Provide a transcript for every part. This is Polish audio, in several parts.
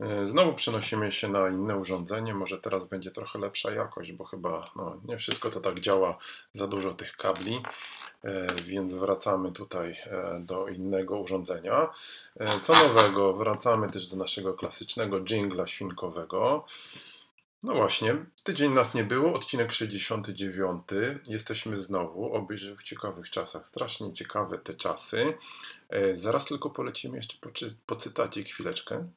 E, znowu przenosimy się na inne urządzenie. Może teraz będzie trochę lepsza jakość, bo chyba no, nie wszystko to tak działa, za dużo tych kabli, e, więc wracamy tutaj e, do innego urządzenia. Co nowego? Wracamy też do naszego klasycznego jingla świnkowego. No właśnie, tydzień nas nie było, odcinek 69. Jesteśmy znowu, obyśmy w ciekawych czasach. Strasznie ciekawe te czasy. Zaraz tylko polecimy jeszcze po, po chwileczkę.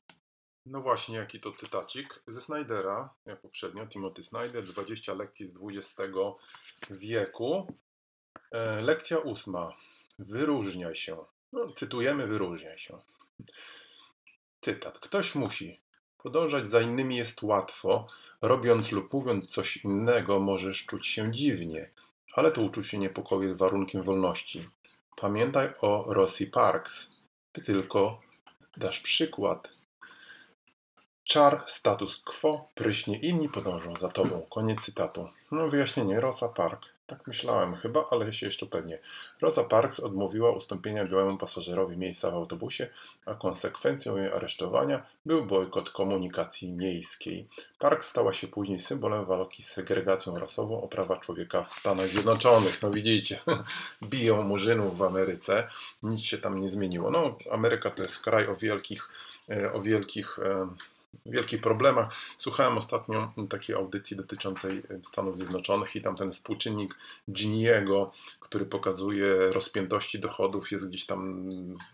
No właśnie, jaki to cytacik ze Snydera, jak poprzednio, Timothy Snyder, 20 lekcji z XX wieku. E, lekcja ósma. Wyróżniaj się. No, cytujemy, wyróżniaj się. Cytat. Ktoś musi. Podążać za innymi jest łatwo. Robiąc lub mówiąc coś innego, możesz czuć się dziwnie, ale to uczucie niepokoju jest warunkiem wolności. Pamiętaj o Rossi Parks. Ty tylko dasz przykład Czar status quo, pryśnie inni podążą za tobą. Koniec cytatu. No wyjaśnienie, Rosa Park. Tak myślałem chyba, ale się jeszcze pewnie. Rosa Parks odmówiła ustąpienia białemu pasażerowi miejsca w autobusie, a konsekwencją jej aresztowania był bojkot komunikacji miejskiej. Parks stała się później symbolem walki z segregacją rasową o prawa człowieka w Stanach Zjednoczonych. No widzicie, biją murzynów w Ameryce. Nic się tam nie zmieniło. No, Ameryka to jest kraj o wielkich, e, o wielkich e, wielkich problemach. Słuchałem ostatnio takiej audycji dotyczącej Stanów Zjednoczonych i tam ten współczynnik Giniego, który pokazuje rozpiętości dochodów, jest gdzieś tam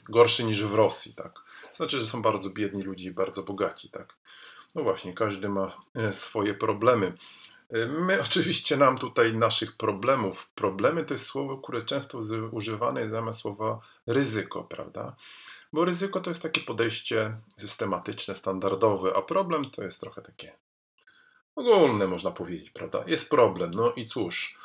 gorszy niż w Rosji. Tak? Znaczy, że są bardzo biedni ludzie i bardzo bogaci. Tak? No właśnie, każdy ma e, swoje problemy. E, my oczywiście nam tutaj naszych problemów. Problemy to jest słowo, które często używane jest zamiast słowa ryzyko, prawda? Bo ryzyko to jest takie podejście systematyczne, standardowe, a problem to jest trochę takie ogólne, można powiedzieć, prawda? Jest problem, no i cóż.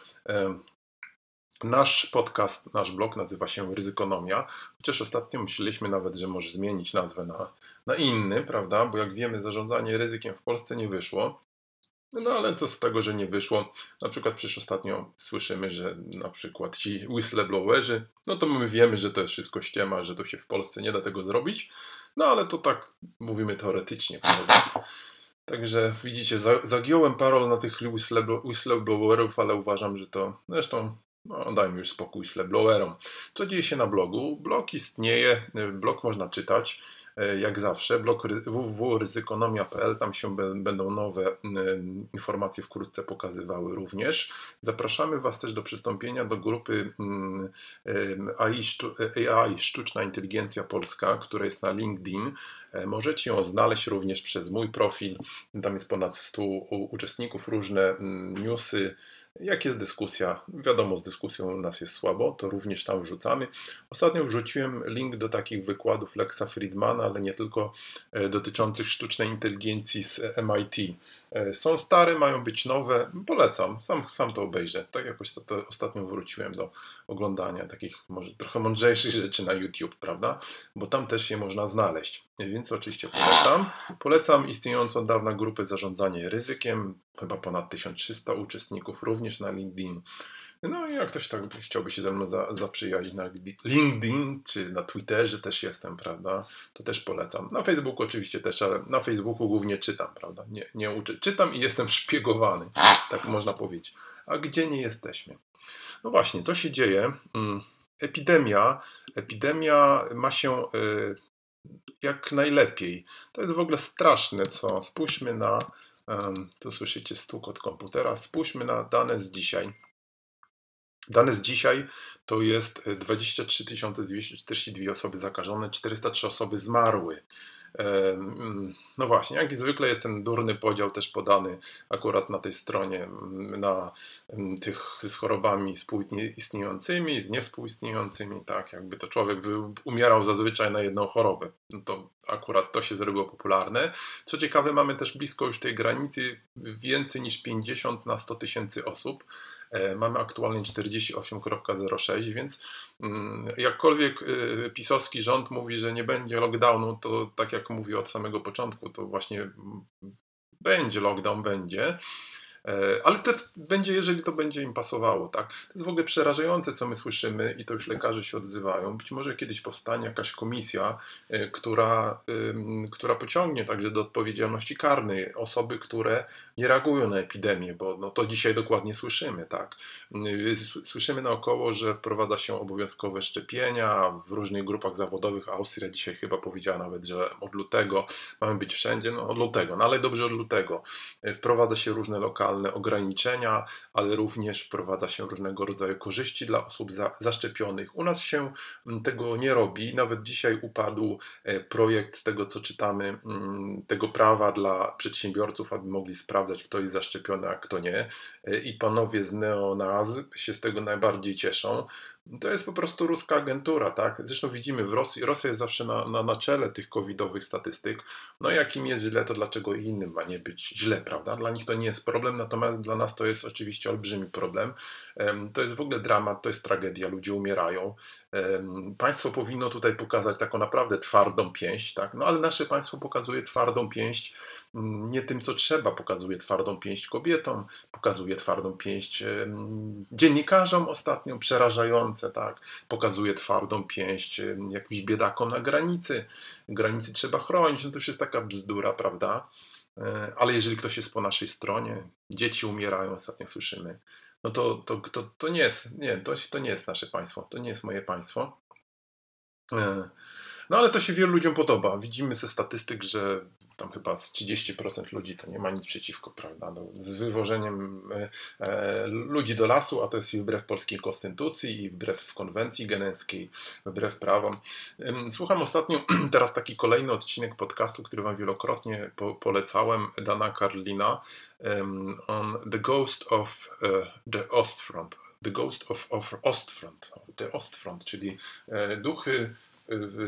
Nasz podcast, nasz blog nazywa się Ryzykonomia, chociaż ostatnio myśleliśmy nawet, że może zmienić nazwę na, na inny, prawda? Bo jak wiemy, zarządzanie ryzykiem w Polsce nie wyszło. No ale to z tego, że nie wyszło. Na przykład przecież ostatnio słyszymy, że na przykład ci whistleblowerzy, no to my wiemy, że to jest wszystko ściema, że to się w Polsce nie da tego zrobić. No ale to tak mówimy teoretycznie. Prawda? Także widzicie, zagiąłem parol na tych whistleblowerów, ale uważam, że to zresztą no, dajmy już spokój whistleblowerom. Co dzieje się na blogu? Blog istnieje, blog można czytać. E, jak zawsze, blog www.ryzykonomia.pl, tam się będą nowe informacje wkrótce pokazywały również. Zapraszamy Was też do przystąpienia do grupy AI, AI Sztuczna Inteligencja Polska, która jest na LinkedIn. E, możecie ją znaleźć również przez mój profil. Tam jest ponad 100 uczestników, różne newsy, jak jest dyskusja? Wiadomo, z dyskusją u nas jest słabo, to również tam wrzucamy. Ostatnio wrzuciłem link do takich wykładów Lexa Friedmana, ale nie tylko e, dotyczących sztucznej inteligencji z MIT. E, są stare, mają być nowe. Polecam, sam, sam to obejrzę. Tak jakoś to, to ostatnio wróciłem do oglądania takich może trochę mądrzejszych rzeczy na YouTube, prawda? Bo tam też je można znaleźć. Więc oczywiście polecam. Polecam istniejącą od dawna grupę Zarządzanie Ryzykiem, chyba ponad 1300 uczestników również na LinkedIn. No i jak ktoś tak chciałby się ze mną za, zaprzyjaźnić na LinkedIn czy na Twitterze też jestem, prawda? To też polecam. Na Facebooku oczywiście też, ale na Facebooku głównie czytam, prawda? Nie, nie uczę. Czytam i jestem szpiegowany, tak można powiedzieć. A gdzie nie jesteśmy? No właśnie, co się dzieje? Mm, epidemia, epidemia ma się y, jak najlepiej. To jest w ogóle straszne, co spójrzmy na, tu słyszycie stuk od komputera, spójrzmy na dane z dzisiaj. Dane z dzisiaj to jest 23 242 osoby zakażone, 403 osoby zmarły. Mm, no właśnie, jak zwykle jest ten durny podział też podany akurat na tej stronie, mm, na mm, tych z chorobami współistniejącymi, z niewspółistniejącymi, tak, jakby to człowiek umierał zazwyczaj na jedną chorobę. No to akurat to się zrobiło popularne. Co ciekawe, mamy też blisko już tej granicy więcej niż 50 na 100 tysięcy osób. E, mamy aktualnie 48.06, więc mm, jakkolwiek e, pisowski rząd mówi, że nie będzie lockdownu, to tak jak mówi od samego początku, to właśnie mm, będzie lockdown, będzie. E, ale to będzie, jeżeli to będzie im pasowało, tak? To jest w ogóle przerażające, co my słyszymy i to już lekarze się odzywają. Być może kiedyś powstanie jakaś komisja, e, która, która pociągnie także do odpowiedzialności karnej osoby, które nie reagują na epidemię, bo no to dzisiaj dokładnie słyszymy, tak? Słyszymy naokoło, że wprowadza się obowiązkowe szczepienia w różnych grupach zawodowych. Austria dzisiaj chyba powiedziała nawet, że od lutego mamy być wszędzie, no od lutego, no ale dobrze od lutego. E, wprowadza się różne lokalne ograniczenia, ale również wprowadza się różnego rodzaju korzyści dla osób za, zaszczepionych. U nas się mm, tego nie robi. Nawet dzisiaj upadł e, projekt tego, co czytamy, mm, tego prawa dla przedsiębiorców, aby mogli sprawdzać, kto jest zaszczepiony, a kto nie. E, I panowie z Neonaz się z tego najbardziej cieszą. To jest po prostu ruska agentura, tak? Zresztą widzimy w Rosji, Rosja jest zawsze na, na, na czele tych covidowych statystyk. No jak im jest źle, to dlaczego innym ma nie być źle, prawda? Dla nich to nie jest problem, natomiast dla nas to jest oczywiście olbrzymi problem. To jest w ogóle dramat, to jest tragedia, ludzie umierają. Państwo powinno tutaj pokazać taką naprawdę twardą pięść, tak? No ale nasze państwo pokazuje twardą pięść nie tym, co trzeba, pokazuje twardą pięść kobietom, pokazuje twardą pięść dziennikarzom ostatnio, przerażające, tak? Pokazuje twardą pięść jakimś biedakom na granicy. Granicy trzeba chronić, no to już jest taka bzdura, prawda? E, ale jeżeli ktoś jest po naszej stronie, dzieci umierają, ostatnio słyszymy, no to, to, to, to nie jest, nie, to, to nie jest nasze państwo, to nie jest moje państwo. E, no ale to się wielu ludziom podoba. Widzimy ze statystyk, że tam chyba z 30% ludzi to nie ma nic przeciwko, prawda? No, z wywożeniem e, e, ludzi do lasu, a to jest i wbrew polskiej konstytucji, i wbrew konwencji geneckiej, wbrew prawom. Słucham ostatnio teraz taki kolejny odcinek podcastu, który Wam wielokrotnie po, polecałem, Dana Karlina, on The Ghost of uh, the Ostfront. The Ghost of, of Ostfront, the Ostfront, czyli e, duchy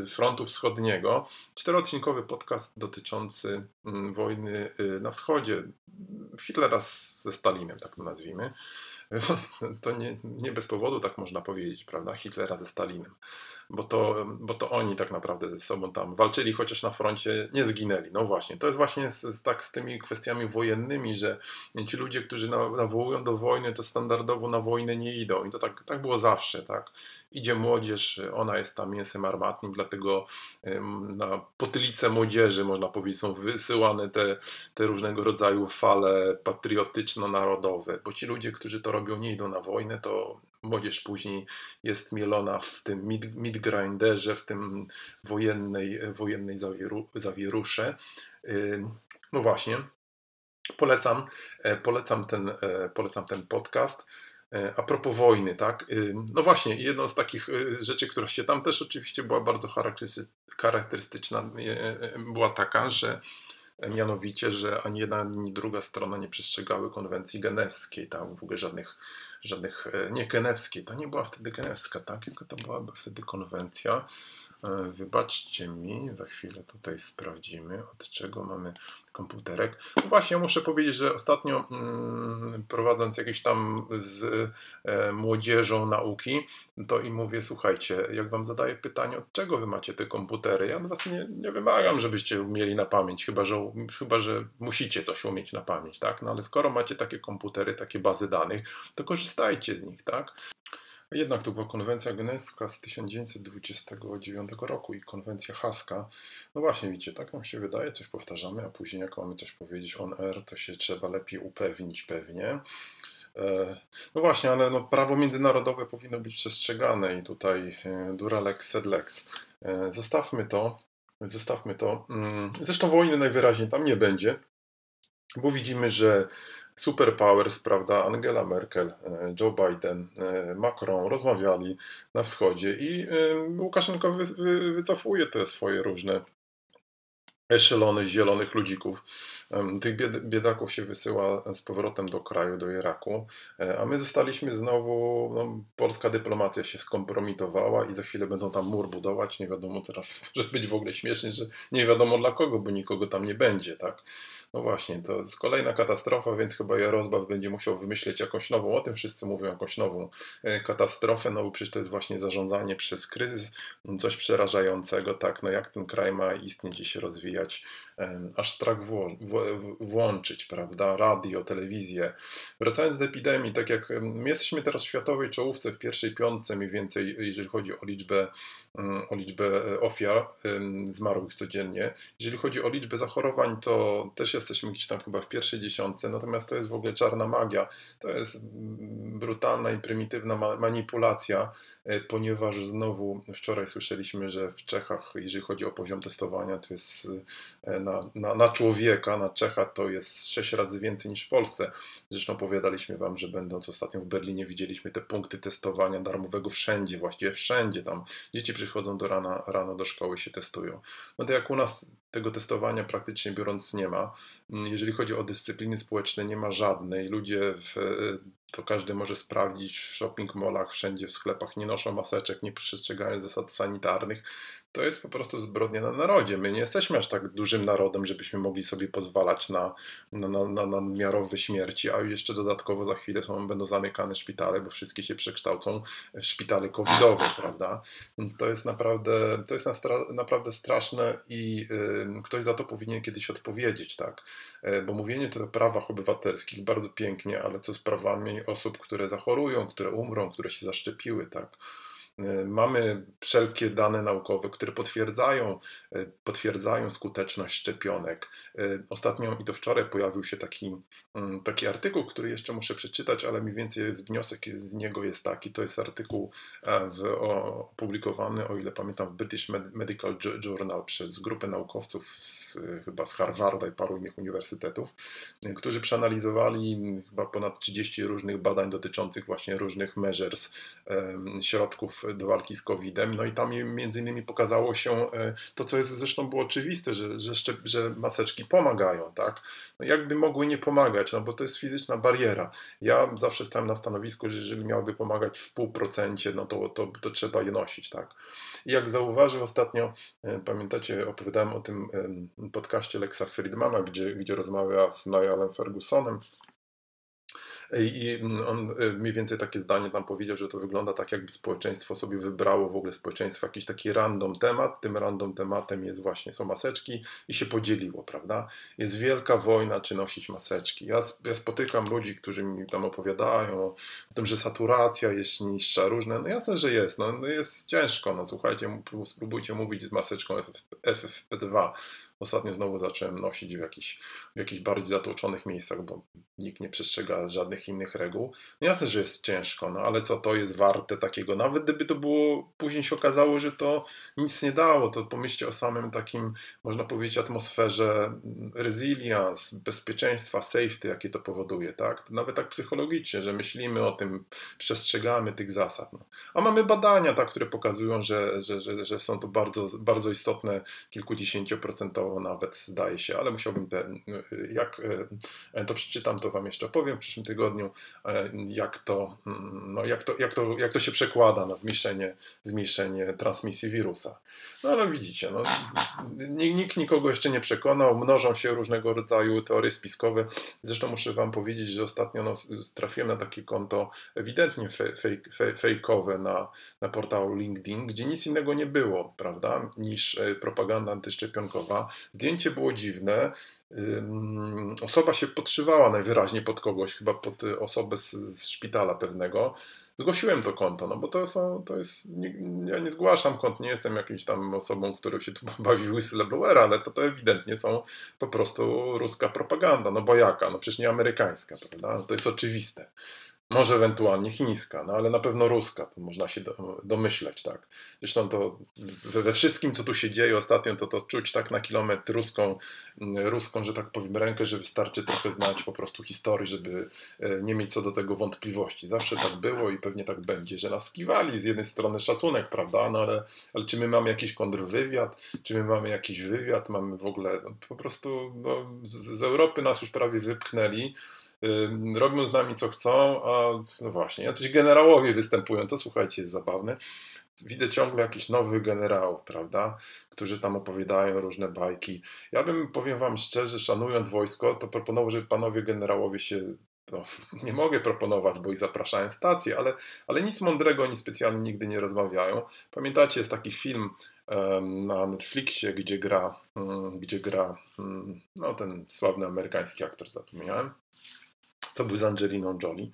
frontu wschodniego. Czteroodcinkowy podcast dotyczący mm, wojny y, na wschodzie. Hitlera ze Stalinem, tak to nazwijmy. To nie, nie bez powodu tak można powiedzieć, prawda? Hitlera ze Stalinem bo to, bo to oni tak naprawdę ze sobą tam walczyli, chociaż na froncie nie zginęli. No właśnie, to jest właśnie z, tak z tymi kwestiami wojennymi, że ci ludzie, którzy nawołują do wojny, to standardowo na wojnę nie idą. I to tak, tak było zawsze, tak. Idzie młodzież, ona jest tam mięsem armatnym, dlatego na potylicę młodzieży, można powiedzieć, są wysyłane te, te różnego rodzaju fale patriotyczno-narodowe, bo ci ludzie, którzy to robią, nie idą na wojnę, to młodzież później jest mielona w tym mid-grinderze, w tym wojennej, wojennej zawieru, zawierusze. No właśnie, polecam, e, polecam, ten, e, polecam ten podcast. E, a propos wojny, tak? No właśnie, jedną z takich rzeczy, która się tam też oczywiście była bardzo charakterystyczna, była taka, że mianowicie, że ani jedna, ani druga strona nie przestrzegały konwencji genewskiej, tam w ogóle żadnych żadnych, e, nie genewskiej, to nie była wtedy genewska, tak, tylko to byłaby wtedy konwencja. E, wybaczcie mi, za chwilę tutaj sprawdzimy, od czego mamy komputerek. No właśnie, muszę powiedzieć, że ostatnio mm, prowadząc jakieś tam z e, młodzieżą nauki, to im mówię, słuchajcie, jak wam zadaję pytanie, od czego wy macie te komputery? Ja od was nie, nie wymagam, żebyście umieli na pamięć, chyba że, chyba, że musicie coś umieć na pamięć, tak? No ale skoro macie takie komputery, takie bazy danych, to korzystajcie z nich, tak? Jednak to była konwencja genewska z 1929 roku i konwencja haska. No właśnie, widzicie, tak nam się wydaje, coś powtarzamy, a później jak mamy coś powiedzieć on air, to się trzeba lepiej upewnić pewnie. E, no właśnie, ale no prawo międzynarodowe powinno być przestrzegane i tutaj e, dura lex sed lex. E, zostawmy to, zostawmy to. Mm, zresztą wojny najwyraźniej tam nie będzie, bo widzimy, że superpowers, prawda, Angela Merkel, Joe Biden, Macron rozmawiali na wschodzie i Łukaszenko wycofuje te swoje różne eszelony zielonych ludzików. Tych biedaków się wysyła z powrotem do kraju, do Iraku, e, a my zostaliśmy znowu, no, polska dyplomacja się skompromitowała i za chwilę będą tam mur budować. Nie wiadomo teraz, może być w ogóle śmiesznie, że nie wiadomo dla kogo, bo nikogo tam nie będzie, tak? No właśnie, to jest kolejna katastrofa, więc chyba Jarosław będzie musiał wymyśleć jakąś nową, o tym wszyscy mówią, jakąś nową e, katastrofę, no bo przecież to jest właśnie zarządzanie przez kryzys, coś przerażającego, tak, no jak ten kraj ma istnieć i się rozwijać, aż strach włączyć, prawda, radio, telewizję. Wracając do epidemii, tak jak my jesteśmy teraz w światowej czołówce, w pierwszej piątce mniej więcej, jeżeli chodzi o liczbę, o liczbę e, ofiar zmarłych codziennie. Jeżeli chodzi o liczbę zachorowań, to też jesteśmy gdzieś tam chyba w pierwszej dziesiątce, natomiast to jest w ogóle czarna magia. To jest brutalna i prymitywna manipulacja, e, ponieważ znowu wczoraj słyszeliśmy, że w Czechach, jeżeli chodzi o poziom testowania, to jest e, na, na, na człowieka, na Czecha to jest 6 razy więcej niż w Polsce. Zresztą opowiadaliśmy Wam, że będąc ostatnio w Berlinie widzieliśmy te punkty testowania darmowego wszędzie, właściwie wszędzie tam. Dzieci przychodzą do rana, rano do szkoły się testują. No to jak u nas tego testowania praktycznie biorąc nie ma. Jeżeli chodzi o dyscypliny społeczne, nie ma żadnej. Ludzie w, to każdy może sprawdzić w shopping mallach, wszędzie w sklepach nie noszą maseczek, nie przestrzegają zasad sanitarnych to jest po prostu zbrodnia na narodzie. My nie jesteśmy aż tak dużym narodem, żebyśmy mogli sobie pozwalać na, na, na, na nadmiarowe śmierci, a jeszcze dodatkowo za chwilę są, będą zamykane szpitale, bo wszystkie się przekształcą w szpitale covidowe, prawda? Więc to jest naprawdę, to jest naprawdę straszne i y, ktoś za to powinien kiedyś odpowiedzieć, tak? Y, bo mówienie to o prawach obywatelskich bardzo pięknie, ale co z prawami osób, które zachorują, które umrą, które się zaszczepiły, tak? E, mamy wszelkie dane naukowe, które potwierdzają, e, potwierdzają skuteczność szczepionek. E, ostatnio i do wczoraj pojawił się taki, mm, taki artykuł, który jeszcze muszę przeczytać, ale mniej więcej jest, wniosek z niego jest taki. To jest artykuł w, opublikowany, o ile pamiętam, w British Medical Journal przez grupę naukowców z, chyba z Harvarda i paru innych uniwersytetów, którzy przeanalizowali chyba ponad 30 różnych badań dotyczących właśnie różnych measures, środków do walki z COVID-em. No i tam między innymi pokazało się e, to, co jest zresztą było oczywiste, że, że, że maseczki pomagają, tak? No jakby mogły nie pomagać, no bo to jest fizyczna bariera. Ja zawsze stałem na stanowisku, że jeżeli miałyby pomagać w pół procencie, no to, to, to trzeba je nosić, tak? I jak zauważył ostatnio, e, pamiętacie, opowiadałem o tym podcaście Lexa Friedmana, gdzie, gdzie rozmawia z Niallem Fergusonem, i on y, mniej więcej takie zdanie tam powiedział, że to wygląda tak, jakby społeczeństwo sobie wybrało w ogóle społeczeństwo jakiś taki random temat. Tym random tematem jest właśnie, są maseczki i się podzieliło, prawda? Jest wielka wojna, czy nosić maseczki. Ja, ja spotykam ludzi, którzy mi tam opowiadają o tym, że saturacja jest niższa, różne. No jasne, że jest. No, no jest ciężko. No słuchajcie, spróbujcie mówić z maseczką FFP2 Ostatnio znowu zacząłem nosić w jakichś, w jakichś bardziej zatłoczonych miejscach, bo nikt nie przestrzega żadnych innych reguł. No jasne, że jest ciężko, no ale co to jest warte takiego? Nawet gdyby to było, później się okazało, że to nic nie dało, to pomyślcie o samym takim, można powiedzieć, atmosferze resilience, bezpieczeństwa, safety, jakie to powoduje, tak? Nawet tak psychologicznie, że myślimy o tym, przestrzegamy tych zasad. No. A mamy badania, tak, które pokazują, że, że, że, że są to bardzo, bardzo istotne, kilkudziesięcioprocentowe nawet zdaje się, ale musiałbym te, jak e, to przeczytam, to Wam jeszcze opowiem w przyszłym tygodniu, e, jak to, mm, no jak to, jak to, jak to się przekłada na zmniejszenie, zmniejszenie transmisji wirusa. No ale widzicie, no, nikt nikogo jeszcze nie przekonał, mnożą się różnego rodzaju teorie spiskowe. Zresztą muszę Wam powiedzieć, że ostatnio no, trafiłem na takie konto ewidentnie fejkowe na, na portalu LinkedIn, gdzie nic innego nie było, prawda, niż e, propaganda antyszczepionkowa. Zdjęcie było dziwne. Osoba się podszywała najwyraźniej pod kogoś, chyba pod osobę z, z szpitala pewnego. Zgłosiłem to konto, no bo to są, to jest, nie, ja nie zgłaszam kont, nie jestem jakimś tam osobą, która się tu bawi whistleblowera, ale to, to ewidentnie są po prostu ruska propaganda, no bo jaka, no przecież nie amerykańska, prawda, to jest oczywiste. Może ewentualnie chińska, no ale na pewno ruska, to można się domyśleć, tak. Zresztą to we wszystkim, co tu się dzieje ostatnio, to to czuć tak na kilometr ruską, mm, ruską, że tak powiem, rękę, że wystarczy trochę znać po prostu historii, żeby e, nie mieć co do tego wątpliwości. Zawsze tak było i pewnie tak będzie, że nas skiwali z jednej strony szacunek, prawda, no ale, ale czy my mamy jakiś kontrwywiad, czy my mamy jakiś wywiad, mamy w ogóle, no, po prostu no, z, z Europy nas już prawie wypchnęli, robią z nami co chcą, a no właśnie, jacyś generałowie występują, to słuchajcie, jest zabawne. Widzę ciągle jakichś nowych generałów, prawda, którzy tam opowiadają różne bajki. Ja bym, powiem wam szczerze, szanując wojsko, to proponował, żeby panowie generałowie się no, nie mogę proponować, bo ich zapraszałem stacje, ale, ale nic mądrego oni specjalnie nigdy nie rozmawiają. Pamiętacie, jest taki film um, na Netflixie, gdzie gra, um, gdzie gra um, no, ten sławny amerykański aktor, zapomniałem. To był z Angeliną Jolie.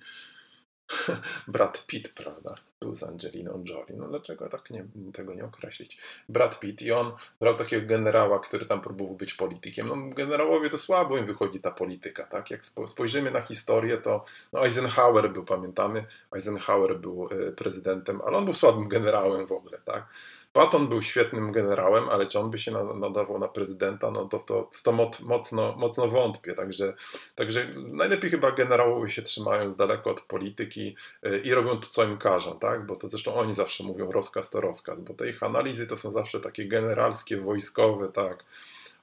Brad Pitt, prawda? Był z Angeliną Jolie. No dlaczego tak nie, tego nie określić? Brad Pitt i on brał takiego generała, który tam próbował być politykiem. No generałowie to słabo im wychodzi ta polityka, tak? Jak spojrzymy na historię, to no Eisenhower był, pamiętamy, Eisenhower był e, prezydentem, ale on był słabym generałem w ogóle, tak? Patton był świetnym generałem, ale czy on by się nadawał na prezydenta, no to, to, to mocno, mocno wątpię. Także, także najlepiej chyba generałowie się trzymają z daleko od polityki y, i robią to, co im każą, tak? Bo to zresztą oni zawsze mówią rozkaz to rozkaz, bo te ich analizy to są zawsze takie generalskie, wojskowe, tak?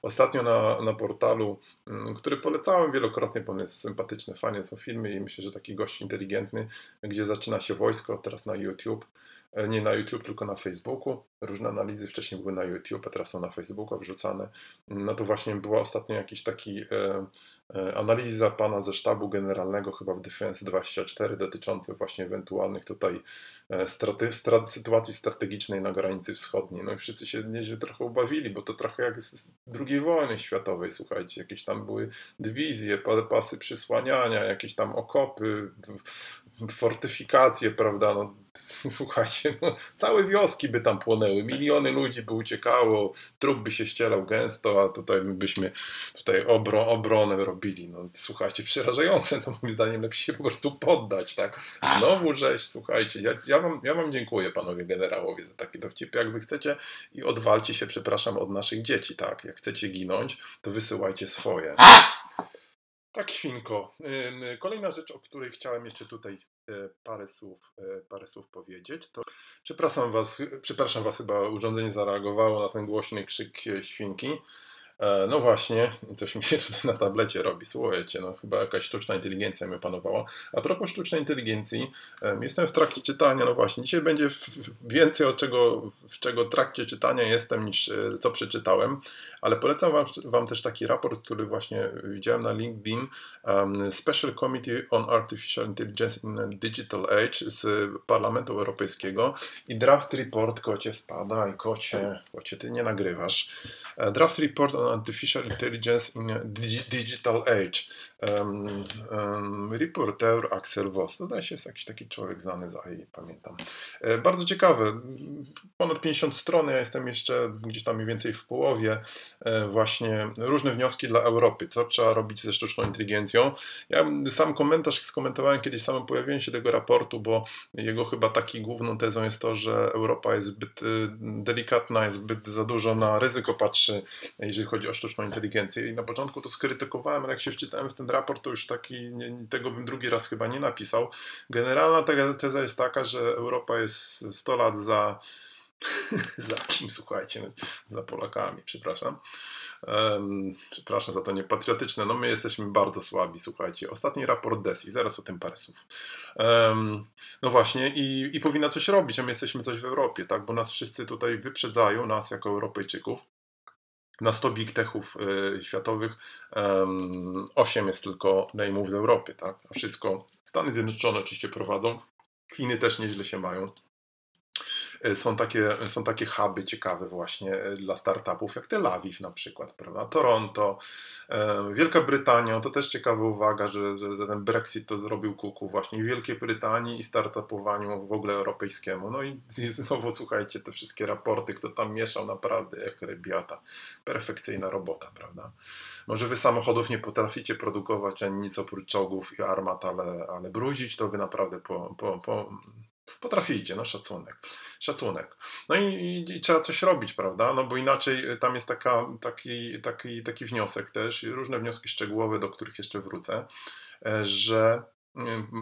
Ostatnio na, na portalu, mm, który polecałem wielokrotnie, bo on jest sympatyczny, fajnie są filmy i myślę, że taki gość inteligentny, gdzie zaczyna się wojsko, teraz na YouTube, e, nie na YouTube, tylko na Facebooku. Różne analizy wcześniej były na YouTube, a teraz są na Facebooku wrzucane. No to właśnie była ostatnio jakiś taki e, e, analiza pana ze sztabu generalnego, chyba w Defense 24, dotyczących właśnie ewentualnych tutaj e, straty, strat, sytuacji strategicznej na granicy wschodniej. No i wszyscy się nieźle trochę ubawili, bo to trochę jak z II wojny światowej, słuchajcie, jakieś tam były dywizje, pasy przysłaniania, jakieś tam okopy, fortyfikacje, prawda, no, słuchajcie, no, całe wioski by tam płonęły, miliony ludzi by uciekało, trup by się ścielał gęsto, a tutaj byśmy tutaj obro, obronę robili. No, słuchajcie, przerażające, no moim zdaniem lepiej się po prostu poddać, tak? Znowu rzeź, słuchajcie, ja, ja, wam, ja wam dziękuję panowie generałowie za taki dowcip. Jak wy chcecie i odwalcie się, przepraszam, od naszych dzieci, tak? Jak chcecie ginąć, to wysyłajcie swoje. Tak, świnko. Kolejna rzecz, o której chciałem jeszcze tutaj parę słów, e, parę słów powiedzieć, to przepraszam was, przepraszam was, chyba urządzenie zareagowało na ten głośny krzyk świnki. E, no właśnie, coś mi się tutaj na tablecie robi, słuchajcie, no chyba jakaś sztuczna inteligencja mnie panowała. A propos sztucznej inteligencji, jestem w trakcie czytania, no właśnie, dzisiaj będzie więcej o czego, w czego trakcie czytania jestem niż e, co przeczytałem, ale polecam wam, wam też taki raport, który właśnie widziałem na LinkedIn, um, Special Committee on Artificial Intelligence in Digital Age z Parlamentu Europejskiego i draft report, kocie spada i kocie, kocie ty nie nagrywasz. E, draft report on Artificial Intelligence in Digital Age. Um, um, reporter Axel Voss. To da się jest jakiś taki człowiek znany z AI, pamiętam. E, bardzo ciekawe. Ponad 50 stron. Ja jestem jeszcze gdzieś tam mniej więcej w połowie. E, właśnie różne wnioski dla Europy. Co trzeba robić ze sztuczną inteligencją. Ja sam komentarz skomentowałem kiedyś samym pojawieniem się tego raportu, bo jego chyba taki główną tezą jest to, że Europa jest zbyt y, delikatna, jest zbyt za dużo na ryzyko patrzy, jeżeli chodzi o sztuczną inteligencję. I na początku to skrytykowałem, ale jak się wczytałem w ten raport, to już taki, nie, tego bym drugi raz chyba nie napisał. Generalna teza jest taka, że Europa jest 100 lat za za kim, słuchajcie, no, za Polakami, przepraszam. Um, przepraszam za to niepatriotyczne. No my jesteśmy bardzo słabi, słuchajcie. Ostatni raport DESI, zaraz o tym parę słów. Um, no właśnie i, i powinna coś robić, a my jesteśmy coś w Europie, tak, bo nas wszyscy tutaj wyprzedzają, nas jako Europejczyków na 100 big techów y, światowych um, 8 jest tylko name'ów z Europy, tak? A wszystko Stany Zjednoczone oczywiście prowadzą, Chiny też nieźle się mają. E, są takie, są takie huby ciekawe właśnie e, dla startupów, jak Tel Awiw na przykład, prawda? Toronto, e, Wielka Brytania, to też ciekawa uwaga, że, że ten Brexit to zrobił kuku właśnie w Wielkiej Brytanii i startupowaniu w ogóle europejskiemu. No i, znowu słuchajcie, te wszystkie raporty, kto tam mieszał, naprawdę jak rebiata. Perfekcyjna robota, prawda? Może wy samochodów nie potraficie produkować ani nic oprócz czołgów i armat, ale, ale bruzić to wy naprawdę po, po, po Potraficie, no szacunek. Szacunek. No i, i, i, trzeba coś robić, prawda? No bo inaczej tam jest taka, taki, taki, taki wniosek też, różne wnioski szczegółowe, do których jeszcze wrócę, e, że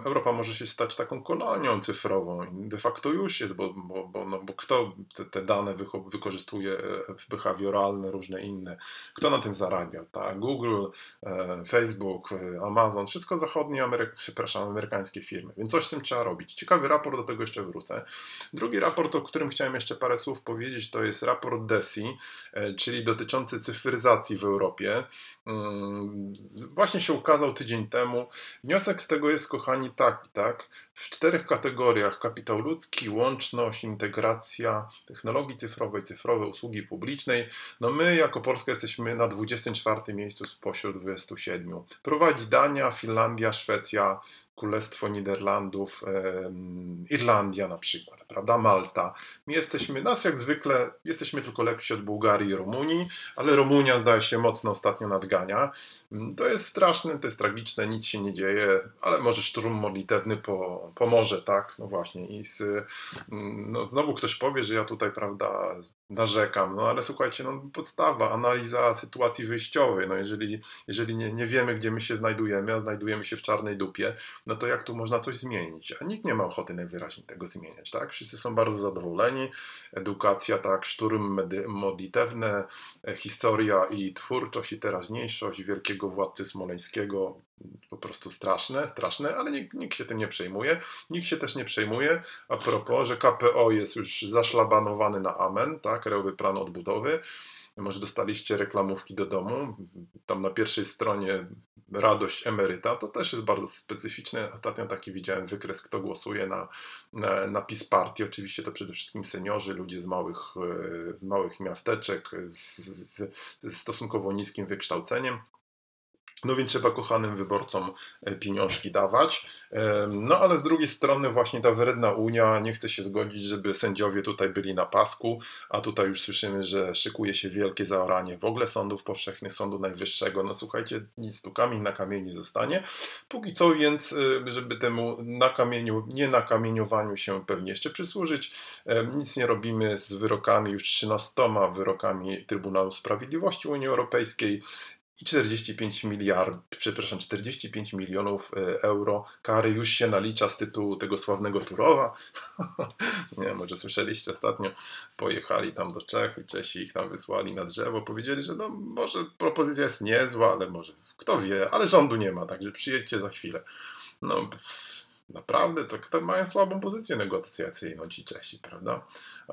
Europa może się stać taką kolonią cyfrową. De facto już jest, bo, bo, bo, no, bo kto te, te dane wykorzystuje e, behawioralne, różne inne, kto na tym zarabia? Tak? Google, e, Facebook, e, Amazon, wszystko zachodnie, Ameryk przepraszam, amerykańskie firmy, więc coś z tym trzeba robić. Ciekawy raport, do tego jeszcze wrócę. Drugi raport, o którym chciałem jeszcze parę słów powiedzieć, to jest raport DESI, czyli dotyczący cyfryzacji w Europie. Mm, właśnie się ukazał tydzień temu. Wniosek z tego jest, jest, kochani, taki, tak? W czterech kategoriach: kapitał ludzki, łączność, integracja, technologii cyfrowej, cyfrowe usługi publicznej. No my jako Polska jesteśmy na 24 miejscu spośród 27. Prowadzi Dania, Finlandia, Szwecja, Królestwo Niderlandów, Irlandia na przykład, prawda, Malta. My jesteśmy, nas jak zwykle, jesteśmy tylko lepsi od Bułgarii i Rumunii, ale Rumunia zdaje się mocno ostatnio nadgania. Mm, to jest straszne, to jest tragiczne, nic się nie dzieje, ale może szturm modlitewny po, pomoże, tak, no właśnie i z, mm, no znowu ktoś powie, że ja tutaj, prawda, narzekam, no ale słuchajcie, no podstawa, analiza sytuacji wyjściowej, no jeżeli, jeżeli nie, nie wiemy, gdzie my się znajdujemy, a znajdujemy się w czarnej dupie, no to jak tu można coś zmienić? A nikt nie ma ochoty najwyraźniej tego zmieniać, tak? Wszyscy są bardzo zadowoleni, edukacja, tak, szturm modlitewne, e, historia i twórczość i teraźniejszość wielkiego władcy smoleńskiego, po prostu straszne, straszne, ale nikt, nikt się tym nie przejmuje. Nikt się też nie przejmuje, a propos, że KPO jest już zaszlabanowany na amen, tak, krajowy plan odbudowy. Może dostaliście reklamówki do domu. Tam na pierwszej stronie radość emeryta. To też jest bardzo specyficzne. Ostatnio taki widziałem wykres, kto głosuje na, na, na PiS. Oczywiście to przede wszystkim seniorzy, ludzie z małych, z małych miasteczek, z stosunkowo niskim wykształceniem. No więc trzeba kochanym wyborcom e, pieniążki dawać. No ale z drugiej strony właśnie ta wredna Unia nie chce się zgodzić, żeby sędziowie tutaj byli na pasku, a tutaj już słyszymy, że szykuje się wielkie zaoranie w ogóle sądów powszechnych, Sądu Najwyższego. No słuchajcie, nic tu kamień na kamieni zostanie. Póki co więc, e, żeby temu nakamieniu, nie nakamieniowaniu się pewnie jeszcze przysłużyć, nic nie robimy z wyrokami, już 13 wyrokami Trybunału Sprawiedliwości Unii Europejskiej i 45 miliardów, przepraszam, 45 milionów e, euro kary już się nalicza z tytułu tego sławnego Turowa. nie, może słyszeliście ostatnio, pojechali tam do Czech Czesi ich tam wysłali na drzewo, powiedzieli, że no może propozycja jest niezła, ale może kto wie, ale rządu nie ma, także przyjedźcie za chwilę. No, Naprawdę, tak, tak mają słabą pozycję negocjacyjną ci Czesi, prawda?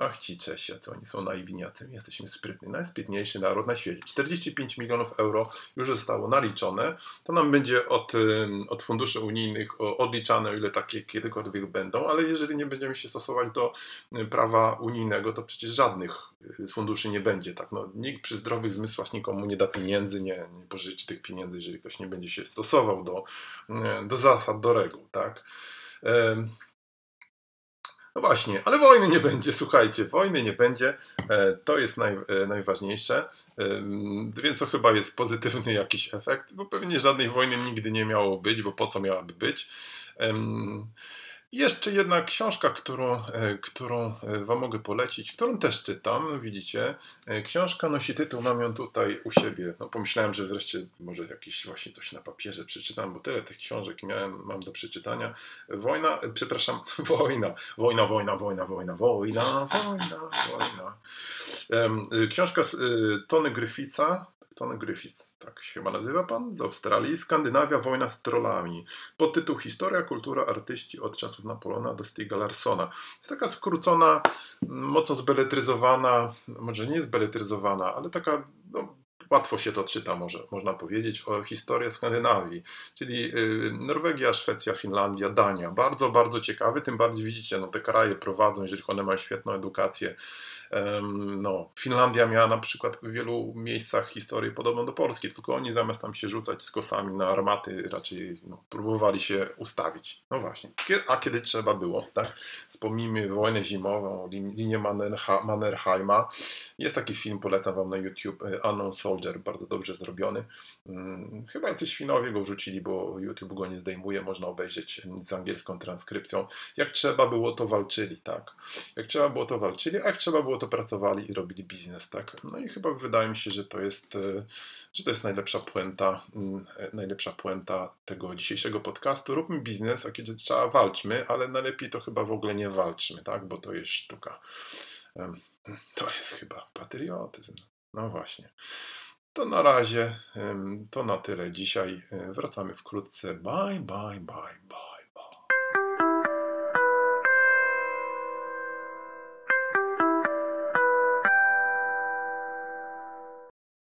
Ach, ci Czesi, co oni są naiwniacy, my jesteśmy sprytni. Najsprytniejszy naród na świecie. 45 milionów euro już zostało naliczone. To nam będzie od, od funduszy unijnych odliczane, o ile takie kiedykolwiek będą, ale jeżeli nie będziemy się stosować do prawa unijnego, to przecież żadnych z funduszy nie będzie. Tak? No, nikt przy zdrowych zmysłach nikomu nie da pieniędzy, nie, nie pożyczy tych pieniędzy, jeżeli ktoś nie będzie się stosował do, do zasad, do reguł. Tak? No właśnie, ale wojny nie będzie, słuchajcie, wojny nie będzie, e, to jest naj, e, najważniejsze, więc to chyba jest pozytywny jakiś efekt, bo pewnie żadnej wojny nigdy nie miało być, bo po co miałaby być. Jeszcze jedna książka, którą, e, którą e, Wam mogę polecić, którą też czytam, widzicie. E, książka nosi tytuł, mam ją tutaj u siebie. No, pomyślałem, że wreszcie może jakieś właśnie coś na papierze przeczytam, bo tyle tych książek miałem, mam do przeczytania. Wojna, przepraszam, wojna, wojna, wojna, wojna, wojna, wojna, wojna, wojna. Książka Tony Gryfica, Tony Griffith, tak się chyba nazywa pan, z Australii. Skandynawia, wojna z trollami. Podtytuł Historia, kultura, artyści od czasów Napoleona do Stiga Larsona. Jest taka skrócona, mocno zbeletryzowana, może nie zbeletryzowana, ale taka no, łatwo się to czyta, może, można powiedzieć, o historię Skandynawii, czyli y, Norwegia, Szwecja, Finlandia, Dania. Bardzo, bardzo ciekawy, tym bardziej widzicie, no te kraje prowadzą, jeżeli one mają świetną edukację. No, Finlandia miała na przykład w wielu miejscach historię podobną do Polski, tylko oni zamiast tam się rzucać z kosami na armaty, raczej no, próbowali się ustawić. No właśnie, a kiedy trzeba było, tak? Wspomnijmy wojnę zimową, linię Mannerheima. Jest taki film, polecam Wam na YouTube, Unknown Soldier, bardzo dobrze zrobiony. Hmm, chyba jacyś Finowie go wrzucili, bo YouTube go nie zdejmuje, można obejrzeć z angielską transkrypcją. Jak trzeba było, to walczyli, tak? Jak trzeba było, to walczyli, a jak trzeba było, to pracowali i robili biznes, tak? No i chyba wydaje mi się, że to jest, y, że to jest najlepsza puenta, mm, najlepsza puenta tego dzisiejszego podcastu. Róbmy biznes, a kiedy trzeba, walczmy, ale najlepiej to chyba w ogóle nie walczmy, tak? Bo to jest sztuka. To jest chyba patriotyzm. No właśnie. To na razie to na tyle dzisiaj. Wracamy wkrótce. Bye, bye, bye, bye.